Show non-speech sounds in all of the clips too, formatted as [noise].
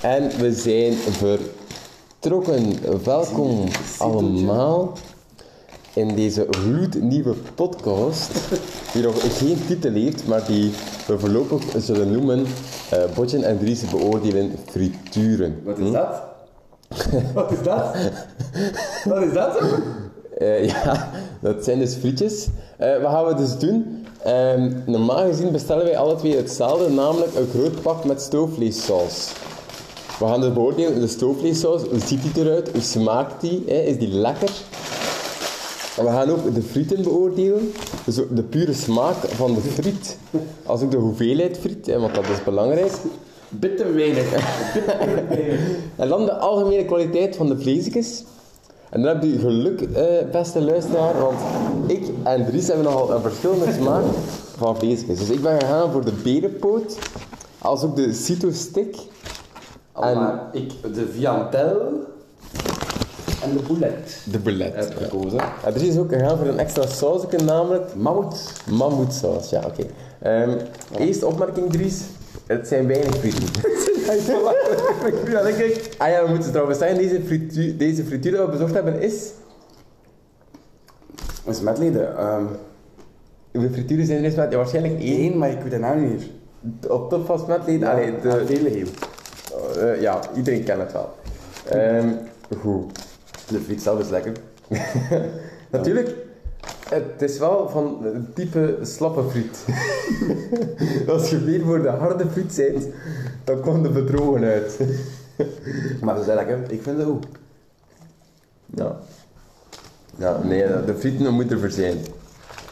En we zijn vertrokken. Welkom allemaal in deze gloednieuwe podcast. Die nog geen titel heeft, maar die we voorlopig zullen noemen eh Botjen en Dries beoordelen frituren. Wat is dat? Wat is dat? Wat is dat? Eh, ja, dat zijn dus frietjes. Eh, wat gaan we dus doen? Ehm, normaal gezien bestellen wij alle twee hetzelfde, namelijk een groot pak met stoofvleessaus. We gaan dus beoordelen de stoofvleessaus. Hoe ziet die eruit? Hoe smaakt die? Hè? Is die lekker? En we gaan ook de frieten beoordelen. Dus ook de pure smaak van de friet. Als ook de hoeveelheid friet, hè, want dat is belangrijk. Bitter weinig. [laughs] En dan de algemene kwaliteit van de vleesjes. En dan heb je geluk, eh, beste luisteraar, want ik en Dries hebben nogal een verschillende smaak van vleesjes. Dus ik ben gegaan voor de berenpoot, als ook de En ik de viantel en de boulet de boulet. heb gekozen. En Dries is ook gegaan voor een extra sausje, namelijk Mammoet. mammoetsaus. Ja, oké. Ehm, Eerste opmerking, Dries. Het zijn weinig frieten. [laughs] Ja, denk ik. Ah ja, we moeten trouwens zeggen, deze frituur, deze frituur dat we bezocht hebben is... Is met leden. Um, Hoeveel frituren zijn er met? Ja, waarschijnlijk één. Eén, maar ik weet het nou niet meer. Op top van smetleden. Allee, de de, eh, ja, iedereen kent het wel. Ehm, goed. De friet zelf is lekker. [laughs] Natuurlijk, het is wel van het type slappe friet. [laughs] Als je meer voor de harde friet bent, dan komt de bedrogen uit. [laughs] Maar ze zijn lekker. Ik vind het goed. Ja. Ja, nee, de frieten moeten er zijn.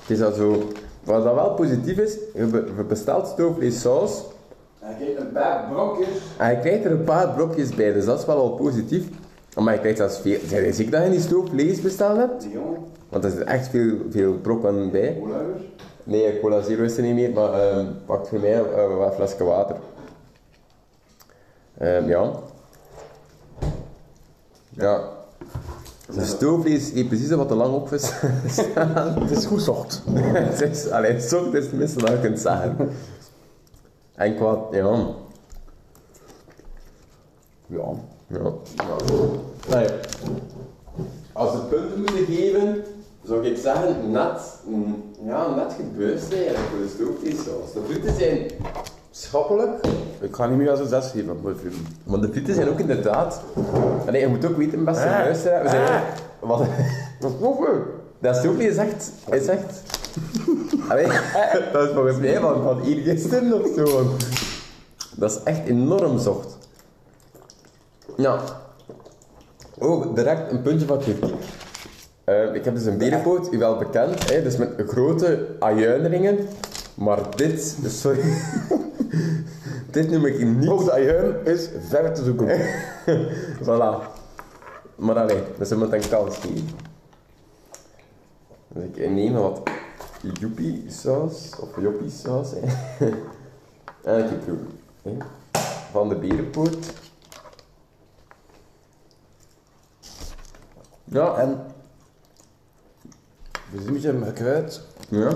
Het is al zo... Wat dat wel positief is, je be- je bestelt En kijk, een paar brokjes. je krijgt er een paar blokjes bij, dus dat is wel al positief. Maar je krijgt zelfs veel... Zijn jij zeker dat je die stoofvlees besteld hebt? Die jongen. Want er zit echt veel, veel brokken bij. Cola Nee, cola zero is er niet meer, maar ehm pak voor mij eh, wat flesje water. Ehm, ja. Ja. De stoofvlees heeft precies wat te lang op is. [laughs] Het is goed zocht. [laughs] het is, alleen zocht is het minste dat je kunt zeggen. En qua, ja. Ja. Ja. Ja. Als we punten moeten geven, zou ik zeggen net, ja, net gebeurd eigenlijk voor de stoofvleessaus. De frieten zijn schappelijk, Ik ga niet meer als een zes geven maar de frieten zijn ook inderdaad... Nee, je moet ook weten, beste Ah. luisteraar, we zijn... Ah. Wat? Dat is. Dat stoofvlees is echt... Is echt... Allee, [laughs] dat is volgens mij van, van hier gisteren of zo. Dat is echt enorm zocht. Ja. Ook direct een puntje van kritiek. Eh, ik heb dus een berenpoot, u wel bekend, hè, dus met grote ajuineringen. Maar dit, sorry, [laughs] dit noem ik niet. Ook de ajuin is ver te zoeken. [laughs] Voilà. Maar alleen, dus we moeten een kans geven. Dus ik neem wat joepie saus, of joppie saus, hè. [laughs] en proeven. hè. Van de berenpoot. Ja, en... We zien een beetje gekruid. Ja.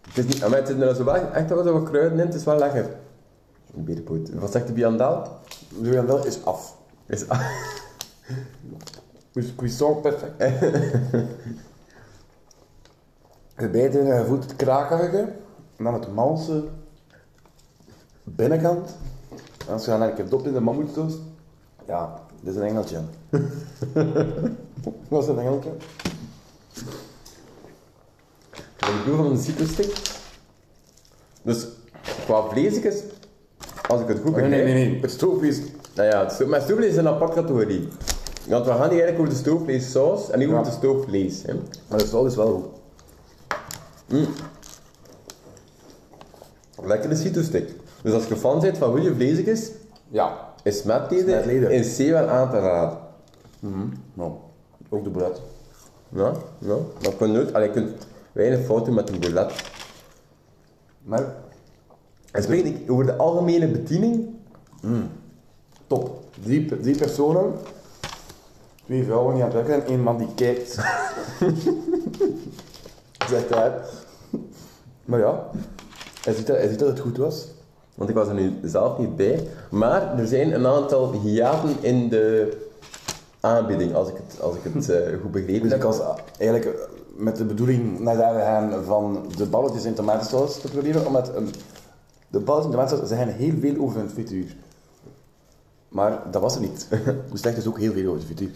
Het is niet, maar het zit er zo wel echt wel zo wat kruiden in, het is wel lekker. Een berenpoot. Wat zegt de Biandal? De viandel is af. Is... Dus [laughs] cuisson perfect. [laughs] De beide uh, voelt het krakerige. En dan het malse binnenkant. En als je dan een keer dopt in de mammoettoast. Ja, dit is een engeltje. [laughs] Wat is een engeltje? Ik bedoel van een citrusstick. Dus qua vleesjes, als ik het goed Oh, nee, begrijp... nee, nee. Het stoofvlees. Nou ja, het sto- maar stoofvlees is een apart categorie. Want we gaan hier eigenlijk over de stoofvleessaus en niet over de stoofvlees. Hè. Maar de stal is wel goed. Lekkere citrusstick. Dus als je fan bent van goede vleesjes, Ja. is smetleden in C wel aan te raden. Nou, ook de brood. Ja, ja. Maar je kunt nooit, allee, je kunt weinig fout doen met een boulet. Maar En spreek ik over de algemene bediening. top. Drie, drie personen. Twee vrouwen die aan het werken en één man die kijkt. [laughs] [laughs] Hij. Maar ja, hij ziet, dat, hij ziet dat het goed was. Want ik was er nu zelf niet bij. Maar er zijn een aantal hiaten in de aanbieding, als ik het, als ik het [laughs] eh, goed begrepen Dus heb. ik was eigenlijk eh, met de bedoeling naar daar gaan van de balletjes in tomatensaus te proberen, omdat een, de balletjes in tomatensaus zijn heel veel over een frituur. Maar dat was er niet. [laughs] Dus slecht dus ook heel veel over de frituur.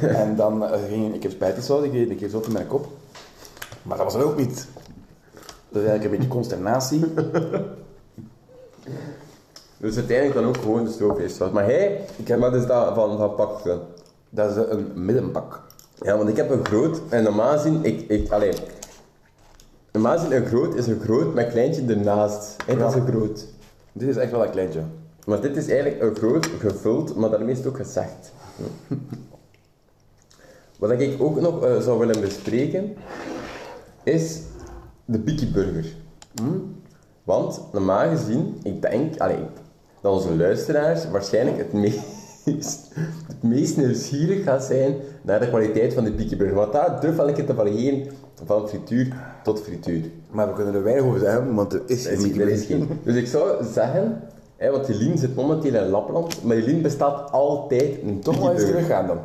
en dan eh, ging ik heb spijtiesaus, ik deed een keer zo in mijn kop. Maar dat was er ook niet. Dat is eigenlijk een beetje consternatie. [laughs] Dus uiteindelijk dan ook gewoon de stoofvleessaus. Maar hij, ik heb maar dus dat van, van pak dan. Dat is een middenpak. Ja, want ik heb een groot, en normaal gezien, ik, ik, alleen, normaal gezien een groot is een groot met kleintje ernaast. En dat is een groot. Dit is echt wel een kleintje. Maar dit is eigenlijk een groot gevuld, maar daarmee is het ook gezegd. [laughs] Wat ik ook nog eh, zou willen bespreken, is de Biggie Burger. Want normaal gezien, ik denk allee, dat onze luisteraars waarschijnlijk het meest, [laughs] het meest nieuwsgierig gaan zijn naar de kwaliteit van de Biggie Burger. Want daar durf een keer te variëren van frituur tot frituur. Maar we kunnen er weinig over zeggen, want er is is, geen er is geen. Dus ik zou zeggen, hè, want Jelien zit momenteel in Lapland, maar Jelien bestaat altijd een Toch wel eens teruggaan dan.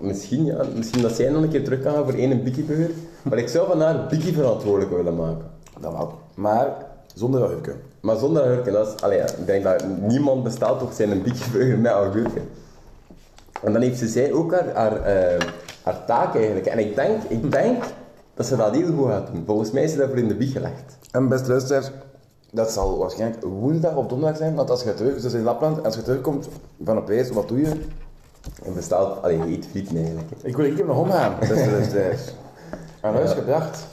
Misschien, ja, misschien dat zij nog een keer terug gaan voor één Biggie Burger. Maar ik zou van haar Biggie verantwoordelijk willen maken. Dat wel. Maar zonder agurken. Maar zonder agurken, dat is, allee, ja, ik denk dat niemand bestaat toch zijn een Biggie met agurken. En dan heeft ze zij ook haar, haar, eh, haar taak eigenlijk. En ik denk, ik denk dat ze dat heel goed gaat doen. Volgens mij is ze daarvoor in de bieg gelegd. En beste luisteraars, dat zal waarschijnlijk woensdag of donderdag zijn, want als je terug, dus in Lapland, als je terugkomt van op reis, wat doe je? En bestaat, allee, je eet frieten eigenlijk. Ik wil keer nog omgaan, beste [laughs] luisteraars. Aan huis gebracht.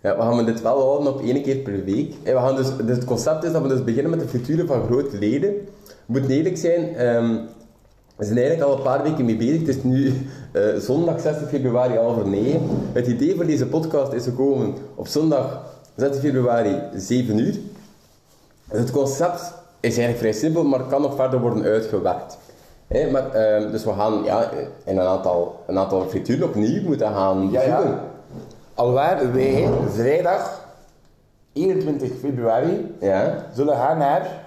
Ja, we gaan dit wel houden op één keer per week. En we gaan dus, dus het concept is dat we dus beginnen met de frituren van grote leden. Moet eerlijk zijn, ehm, we zijn eigenlijk al een paar weken mee bezig. Het is nu eh, zondag 60 februari half negen. Het idee voor deze podcast is gekomen op zondag 60 februari 7 uur. Dus het concept is eigenlijk vrij simpel, maar kan nog verder worden uitgewerkt. Maar, ehm, dus we gaan ja, in een aantal, een aantal frituren opnieuw moeten gaan Ja, ja. Alwaar wij vrijdag 21 februari Ja. zullen gaan naar...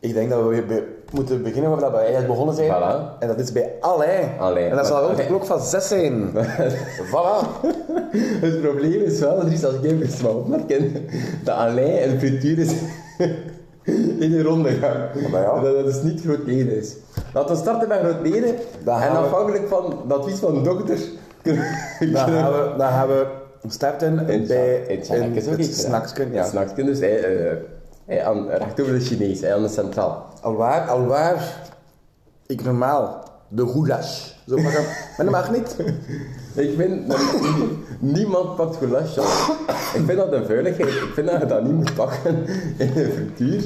Ik denk dat we weer be- moeten beginnen waar we eigenlijk begonnen zijn. Voilà. En dat is bij Alain. Alain. En dat zal Maar- rond de klok van 6 zijn. [laughs] voilà. [laughs] Het probleem is wel, Dries, als ik even eens mag opmerken, dat Alain en frituur is [laughs] in de ronde gaan. Maar ja. Dat dat dus niet groot leden is. Laten we starten met groot leden. En we- afhankelijk van het advies van de dokter... [laughs] Dan gaan we, dan gaan we starten In bij in het iets, hè. snacksken. Ja. Snacksken, dus eh, eh, aan, recht over de Chinees, eh, aan de centraal. Alwaar, alwaar, ik normaal de goulash. Zo mag [laughs] hem. Maar dat mag niet. Ik vind, dat niemand pakt goulash aan. Ik vind dat een vuiligheid. Ik vind dat je dat niet moet pakken in een frituur.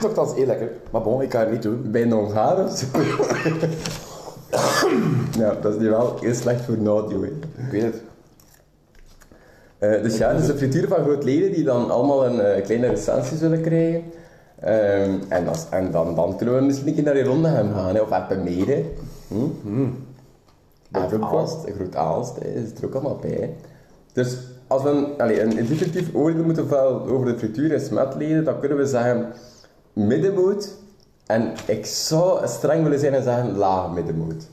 Toch, dat is heel lekker. Maar bon, ik ga het niet doen. bij een Hongaar of zo. [coughs] ja, dat is nu wel heel slecht voor een audio. hè. Ik weet het. Eh, dus ja, dus de frituur van grootleden die dan allemaal een eh, kleine recensie zullen krijgen. Ehm, en is- dan, dan kunnen we misschien een keer naar die ronde gaan, hè, of. Hè. Hm? En Aalst, een groot Aalst, hè, is er ook allemaal bij. hè. Dus als we een, allee, een definitief oordeel moeten vellen over de frituur en smetleden, dan kunnen we zeggen middenmoot. En ik zou streng willen zijn en zeggen lage middenmoot.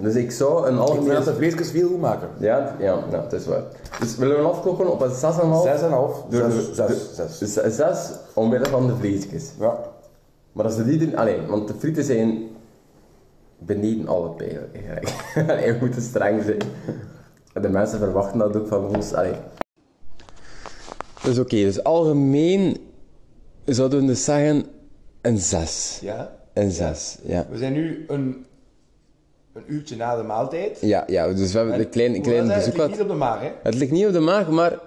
Dus ik zou een Ik vind algemeen... dat de veel goed maken. Ja, ja, ja, het is waar. Dus willen we afkloppen op een 6,5? 6,5. Door Zes, de- zes, de- zes. 6 omwille van de vleesjes. Ja. Maar als ze die doen, alleen, want de frieten zijn beneden alle pijlen eigenlijk. [laughs] Allee, we moeten streng zijn. En de mensen verwachten dat ook van ons. Allee. Dus oké, dus algemeen zouden we dus zeggen een 6. ja. Een 6, ja. We zijn nu een, een uurtje na de maaltijd. Ja, ja, dus we hebben een klein, Hoe klein was bezoek Het ligt gehad. niet op de maag, hè? Het ligt niet op de maag, maar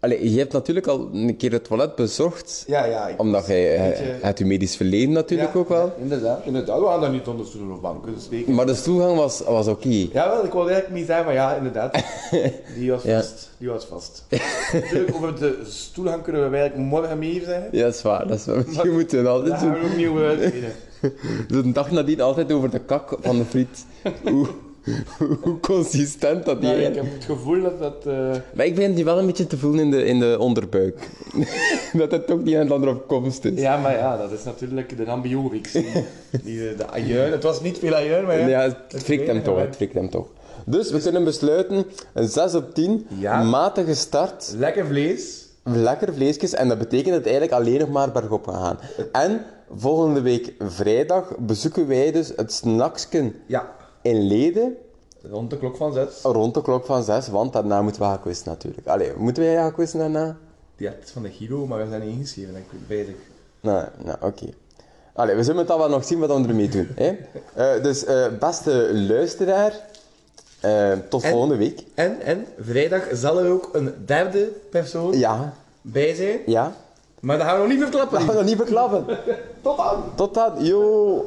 allee, je hebt natuurlijk al een keer het toilet bezocht. Ja, ja. Omdat jij Een eh, beetje- je medisch verleden natuurlijk Ja, ook wel. ja, inderdaad. Inderdaad, we gaan daar niet onder stoelen of banken dus steken. Maar de stoelgang was, was oké. Ja, wel, ik wilde eigenlijk niet zeggen, maar ja, inderdaad. [laughs] Die was vast. Die was vast. Natuurlijk, over de stoelgang kunnen we eigenlijk morgen meer zeggen. Ja, dat is waar. Dat is waar. Misschien moeten we Dat altijd doen. we opnieuw uitvinden. Dus [laughs] een dag nadien altijd over de kak van de friet. [laughs] Hoe, [laughs] hoe consistent dat die Ja, is. ik heb het gevoel dat dat... eh, Maar ik begin die wel een beetje te voelen in de, in de onderbuik. [laughs] dat het toch niet aan het andere op komst is. Ja, maar ja, dat is natuurlijk de ambiorix. Die, die, de ajuin. Het was niet veel ajuin, maar ja. Ja, het frikt hem toch, het frikt hem toch. Dus we kunnen besluiten, een 6 op 10, Ja. matige start, Lekker vlees. lekker vleesjes, en dat betekent dat het eigenlijk alleen nog maar bergop gaan. En volgende week vrijdag bezoeken wij dus het snacksken Ja. In Leden, Rond de klok van zes. rond de klok van 6, want daarna moeten we gaan quizzen natuurlijk. Allee, moeten wij gaan quizzen daarna? Ja, het is van de Giro, maar we zijn niet ingeschreven, denk ik. Bezig. Nou, nou oké. Allee, we zullen het dan wel nog zien wat we ermee doen. Hè? [laughs] Eh, dus, eh, beste luisteraar, eh, tot En- volgende week. En, en, vrijdag zal er ook een derde persoon Ja, bij zijn. ja. Maar dat gaan we nog niet verklappen. Dat gaan we nog niet beklappen. [laughs] Tot dan! Tot dan, yo!